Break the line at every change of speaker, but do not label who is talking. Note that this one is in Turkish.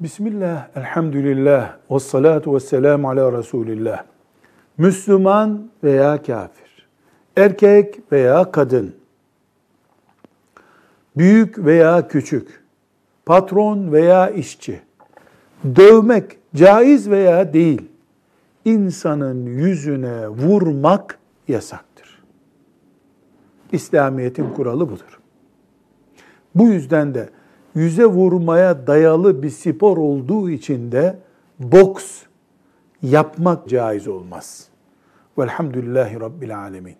Bismillah, elhamdülillah, ve salatu ve selamu ala Resulillah. Müslüman veya kafir, erkek veya kadın, büyük veya küçük, patron veya işçi, dövmek caiz veya değil, insanın yüzüne vurmak yasaktır. İslamiyet'in kuralı budur. Bu yüzden de yüze vurmaya dayalı bir spor olduğu için de boks yapmak caiz olmaz. Velhamdülillahi Rabbil Alemin.